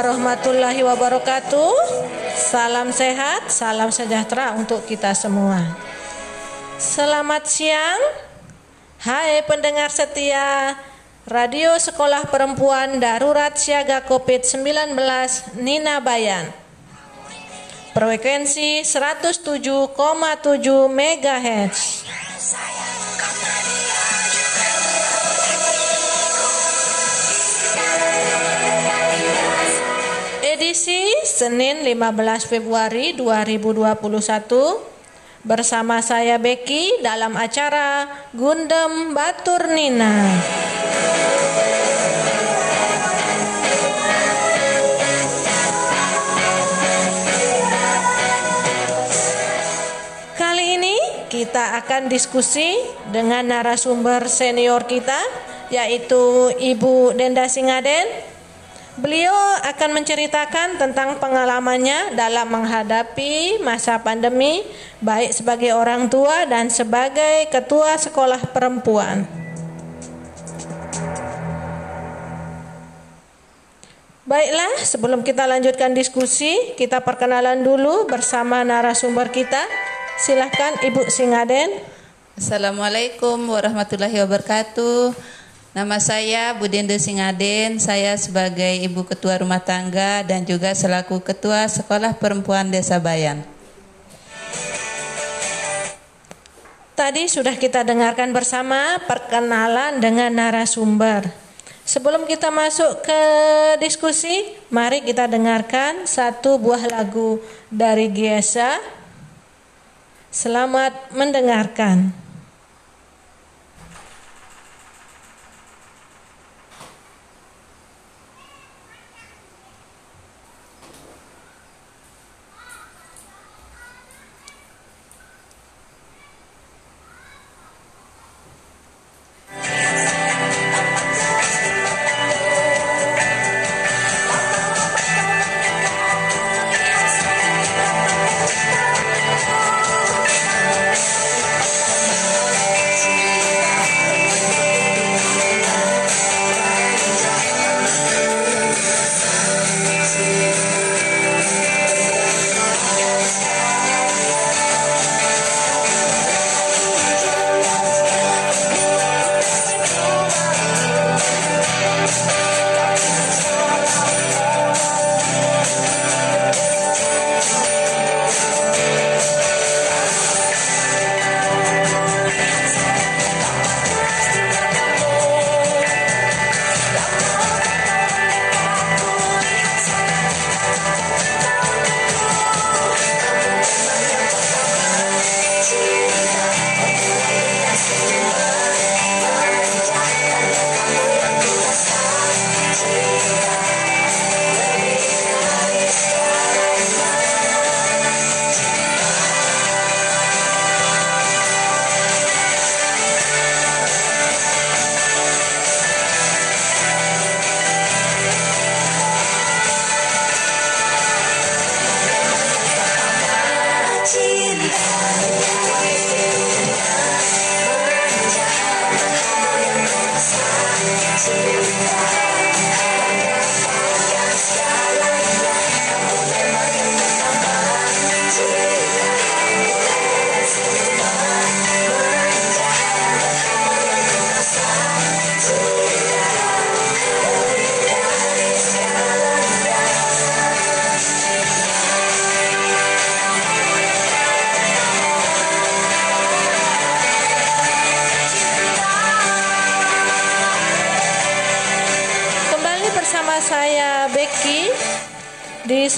warahmatullahi wabarakatuh. Salam sehat, salam sejahtera untuk kita semua. Selamat siang. Hai pendengar setia Radio Sekolah Perempuan Darurat Siaga Covid-19 Nina Bayan. Frekuensi 107,7 MHz. Senin 15 Februari 2021 bersama saya Becky dalam acara Gundem Batur Nina. Kali ini kita akan diskusi dengan narasumber senior kita yaitu Ibu Denda Singaden Beliau akan menceritakan tentang pengalamannya dalam menghadapi masa pandemi, baik sebagai orang tua dan sebagai ketua sekolah perempuan. Baiklah, sebelum kita lanjutkan diskusi, kita perkenalan dulu bersama narasumber kita. Silahkan Ibu Singaden. Assalamualaikum warahmatullahi wabarakatuh. Nama saya Budende Singaden, saya sebagai Ibu Ketua Rumah Tangga dan juga selaku Ketua Sekolah Perempuan Desa Bayan. Tadi sudah kita dengarkan bersama perkenalan dengan narasumber. Sebelum kita masuk ke diskusi, mari kita dengarkan satu buah lagu dari Giesa. Selamat mendengarkan.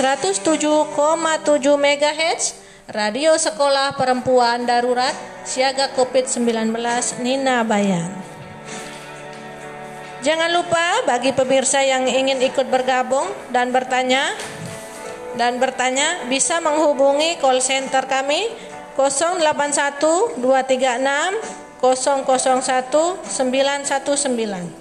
107,7 MHz Radio Sekolah Perempuan Darurat Siaga Covid-19 Nina Bayan. Jangan lupa bagi pemirsa yang ingin ikut bergabung dan bertanya dan bertanya bisa menghubungi call center kami 081 236 001 919.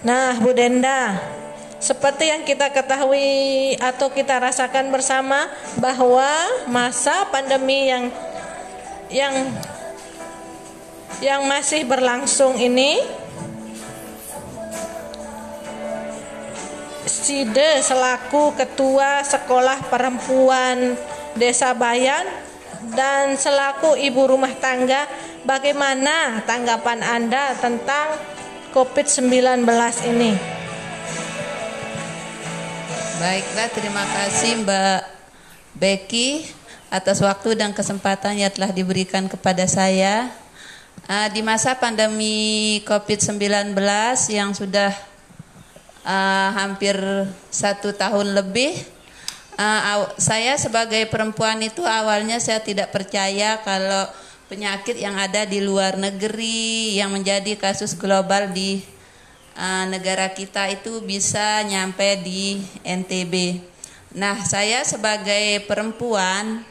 Nah, Bu Denda, seperti yang kita ketahui atau kita rasakan bersama bahwa masa pandemi yang yang yang masih berlangsung ini Side selaku Ketua Sekolah Perempuan Desa Bayan dan selaku ibu rumah tangga, bagaimana tanggapan Anda tentang COVID-19 ini? Baiklah, terima kasih Mbak Becky atas waktu dan kesempatan yang telah diberikan kepada saya. Uh, di masa pandemi COVID-19 yang sudah uh, hampir satu tahun lebih, uh, saya sebagai perempuan itu awalnya saya tidak percaya kalau penyakit yang ada di luar negeri yang menjadi kasus global di uh, negara kita itu bisa nyampe di NTB. Nah, saya sebagai perempuan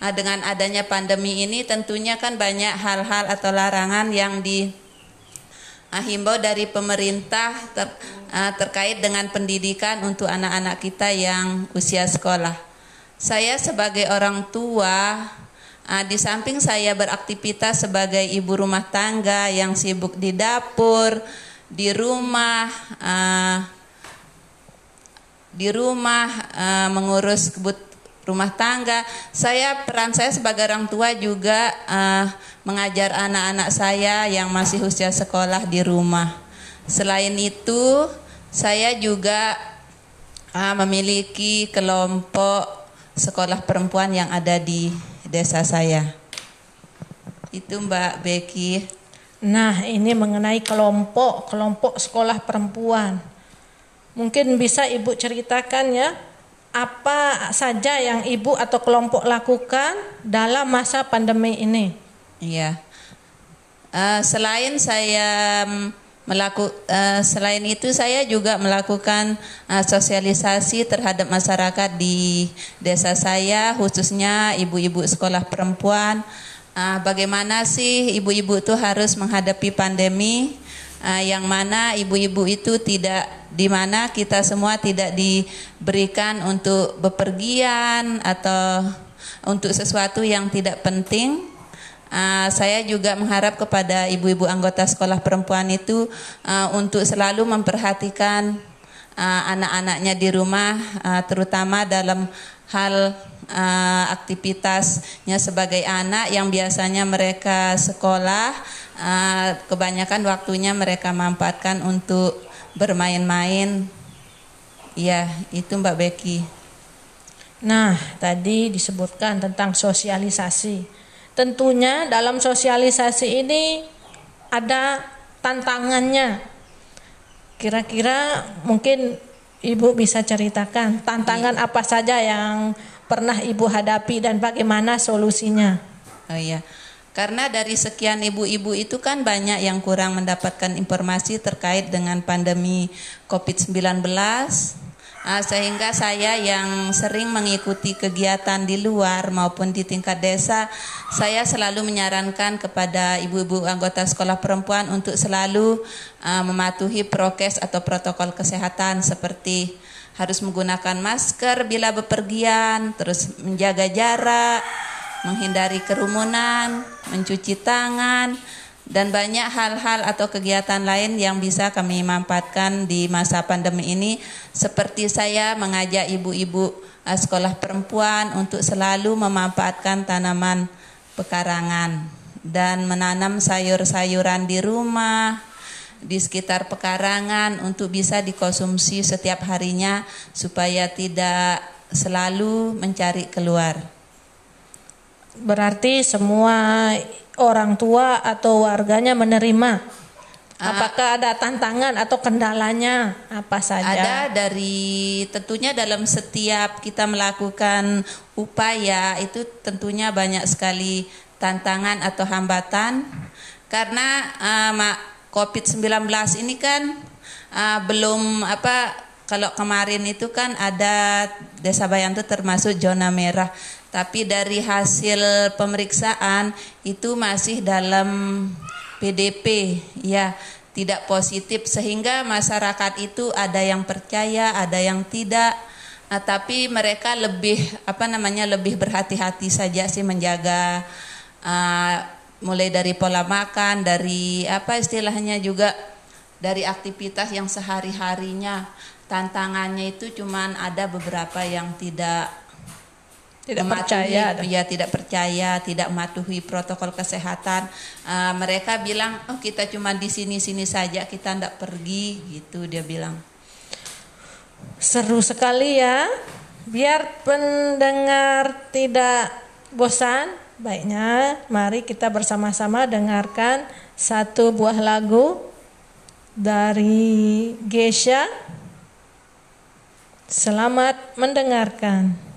uh, dengan adanya pandemi ini tentunya kan banyak hal-hal atau larangan yang di uh, himbau dari pemerintah ter, uh, terkait dengan pendidikan untuk anak-anak kita yang usia sekolah. Saya sebagai orang tua uh, di samping saya beraktivitas sebagai ibu rumah tangga yang sibuk di dapur, di rumah uh, di rumah uh, mengurus kebut rumah tangga. Saya peran saya sebagai orang tua juga uh, mengajar anak-anak saya yang masih usia sekolah di rumah. Selain itu, saya juga uh, memiliki kelompok sekolah perempuan yang ada di desa saya. Itu Mbak Becky. Nah, ini mengenai kelompok, kelompok sekolah perempuan. Mungkin bisa Ibu ceritakan ya, apa saja yang Ibu atau kelompok lakukan dalam masa pandemi ini? Iya. Uh, selain saya melakukan uh, selain itu saya juga melakukan uh, sosialisasi terhadap masyarakat di desa saya khususnya ibu-ibu sekolah perempuan uh, bagaimana sih ibu-ibu itu harus menghadapi pandemi uh, yang mana ibu-ibu itu tidak di mana kita semua tidak diberikan untuk bepergian atau untuk sesuatu yang tidak penting. Uh, saya juga mengharap kepada ibu-ibu anggota sekolah perempuan itu uh, untuk selalu memperhatikan uh, anak-anaknya di rumah, uh, terutama dalam hal uh, aktivitasnya sebagai anak yang biasanya mereka sekolah, uh, kebanyakan waktunya mereka manfaatkan untuk bermain-main. Ya, itu Mbak Becky. Nah, tadi disebutkan tentang sosialisasi. Tentunya dalam sosialisasi ini ada tantangannya. Kira-kira mungkin Ibu bisa ceritakan tantangan iya. apa saja yang pernah Ibu hadapi dan bagaimana solusinya? Oh iya. Karena dari sekian ibu-ibu itu kan banyak yang kurang mendapatkan informasi terkait dengan pandemi COVID-19. Nah, sehingga saya yang sering mengikuti kegiatan di luar maupun di tingkat desa, saya selalu menyarankan kepada ibu-ibu anggota sekolah perempuan untuk selalu uh, mematuhi prokes atau protokol kesehatan seperti harus menggunakan masker bila bepergian, terus menjaga jarak, menghindari kerumunan, mencuci tangan, dan banyak hal-hal atau kegiatan lain yang bisa kami manfaatkan di masa pandemi ini. Seperti saya mengajak ibu-ibu eh, sekolah perempuan untuk selalu memanfaatkan tanaman pekarangan dan menanam sayur-sayuran di rumah di sekitar pekarangan untuk bisa dikonsumsi setiap harinya supaya tidak selalu mencari keluar. Berarti semua orang tua atau warganya menerima. Ah. Apakah ada tantangan atau kendalanya apa saja? Ada dari tentunya dalam setiap kita melakukan upaya itu tentunya banyak sekali tantangan atau hambatan karena uh, COVID-19 ini kan uh, belum apa kalau kemarin itu kan ada Desa Bayan itu termasuk zona merah, tapi dari hasil pemeriksaan itu masih dalam PDP, ya tidak positif sehingga masyarakat itu ada yang percaya, ada yang tidak. Nah, tapi mereka lebih apa namanya lebih berhati-hati saja sih menjaga uh, mulai dari pola makan, dari apa istilahnya juga dari aktivitas yang sehari-harinya. tantangannya itu cuman ada beberapa yang tidak Tidak mematuhi- percaya. ya tidak percaya tidak mematuhi protokol kesehatan Uh, mereka bilang oh kita cuma di sini sini saja kita tidak pergi gitu dia bilang Seru sekali ya. Biar pendengar tidak bosan, baiknya mari kita bersama-sama dengarkan satu buah lagu dari Gesha. Selamat mendengarkan.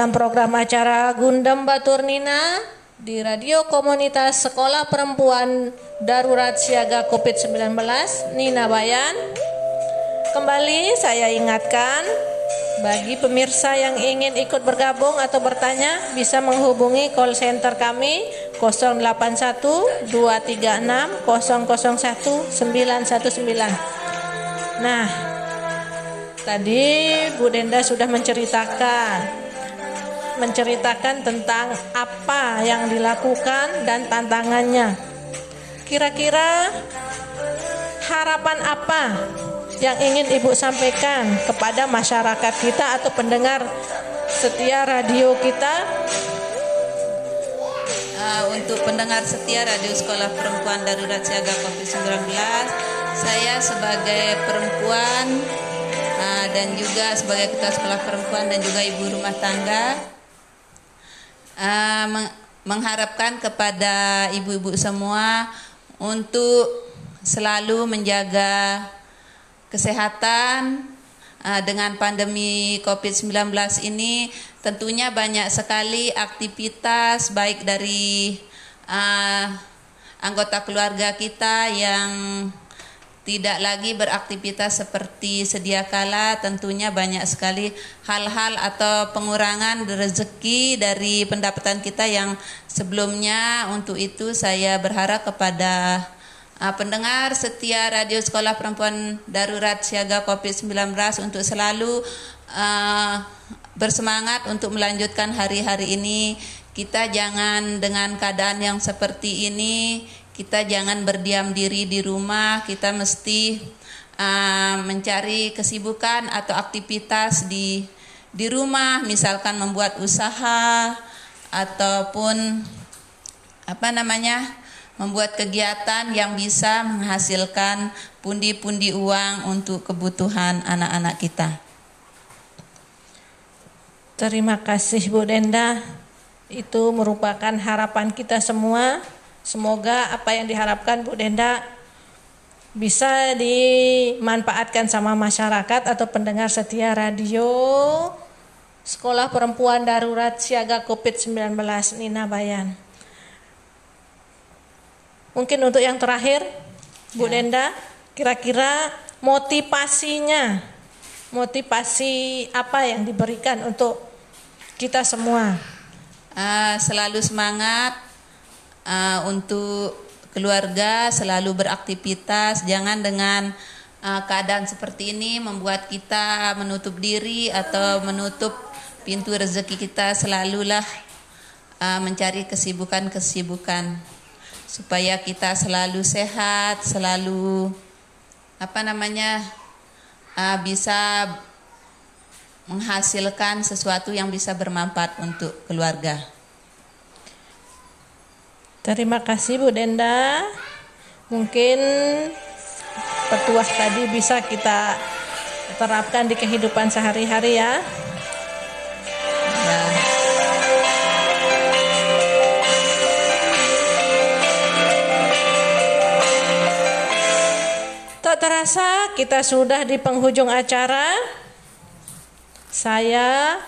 Dalam program acara Gundam Batur Nina di Radio Komunitas Sekolah Perempuan Darurat Siaga COVID-19 Nina Bayan. Kembali saya ingatkan bagi pemirsa yang ingin ikut bergabung atau bertanya bisa menghubungi call center kami 081 236 001 919. Nah, Tadi Bu Denda sudah menceritakan menceritakan tentang apa yang dilakukan dan tantangannya. Kira-kira harapan apa yang ingin Ibu sampaikan kepada masyarakat kita atau pendengar setia radio kita? Uh, untuk pendengar setia Radio Sekolah Perempuan Darurat Siaga COVID-19, saya sebagai perempuan uh, dan juga sebagai ketua sekolah perempuan dan juga ibu rumah tangga meng- mengharapkan kepada ibu-ibu semua untuk selalu menjaga kesehatan uh, dengan pandemi COVID-19 ini. Tentunya banyak sekali aktivitas baik dari uh, anggota keluarga kita yang tidak lagi beraktivitas seperti sedia kala tentunya banyak sekali hal-hal atau pengurangan rezeki dari pendapatan kita yang sebelumnya. Untuk itu saya berharap kepada uh, pendengar setia Radio Sekolah Perempuan Darurat Siaga COVID-19 untuk selalu uh, bersemangat untuk melanjutkan hari-hari ini. Kita jangan dengan keadaan yang seperti ini kita jangan berdiam diri di rumah, kita mesti uh, mencari kesibukan atau aktivitas di di rumah, misalkan membuat usaha ataupun apa namanya? membuat kegiatan yang bisa menghasilkan pundi-pundi uang untuk kebutuhan anak-anak kita. Terima kasih Bu Denda. Itu merupakan harapan kita semua. Semoga apa yang diharapkan Bu Denda bisa dimanfaatkan sama masyarakat atau pendengar setia radio Sekolah Perempuan Darurat Siaga COVID-19 Nina Bayan. Mungkin untuk yang terakhir Bu Denda, kira-kira motivasinya motivasi apa yang diberikan untuk kita semua? Uh, selalu semangat uh, untuk keluarga, selalu beraktivitas, jangan dengan uh, keadaan seperti ini membuat kita menutup diri atau menutup pintu rezeki kita. Selalulah uh, mencari kesibukan-kesibukan supaya kita selalu sehat, selalu apa namanya uh, bisa menghasilkan sesuatu yang bisa bermanfaat untuk keluarga. Terima kasih Bu Denda. Mungkin petuah tadi bisa kita terapkan di kehidupan sehari-hari ya. Nah. Tak terasa kita sudah di penghujung acara. Saya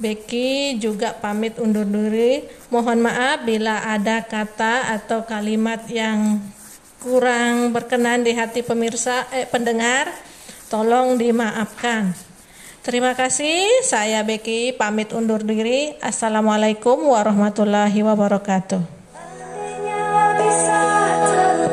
Becky juga pamit undur diri. Mohon maaf bila ada kata atau kalimat yang kurang berkenan di hati pemirsa eh, pendengar. Tolong dimaafkan. Terima kasih. Saya Becky pamit undur diri. Assalamualaikum warahmatullahi wabarakatuh.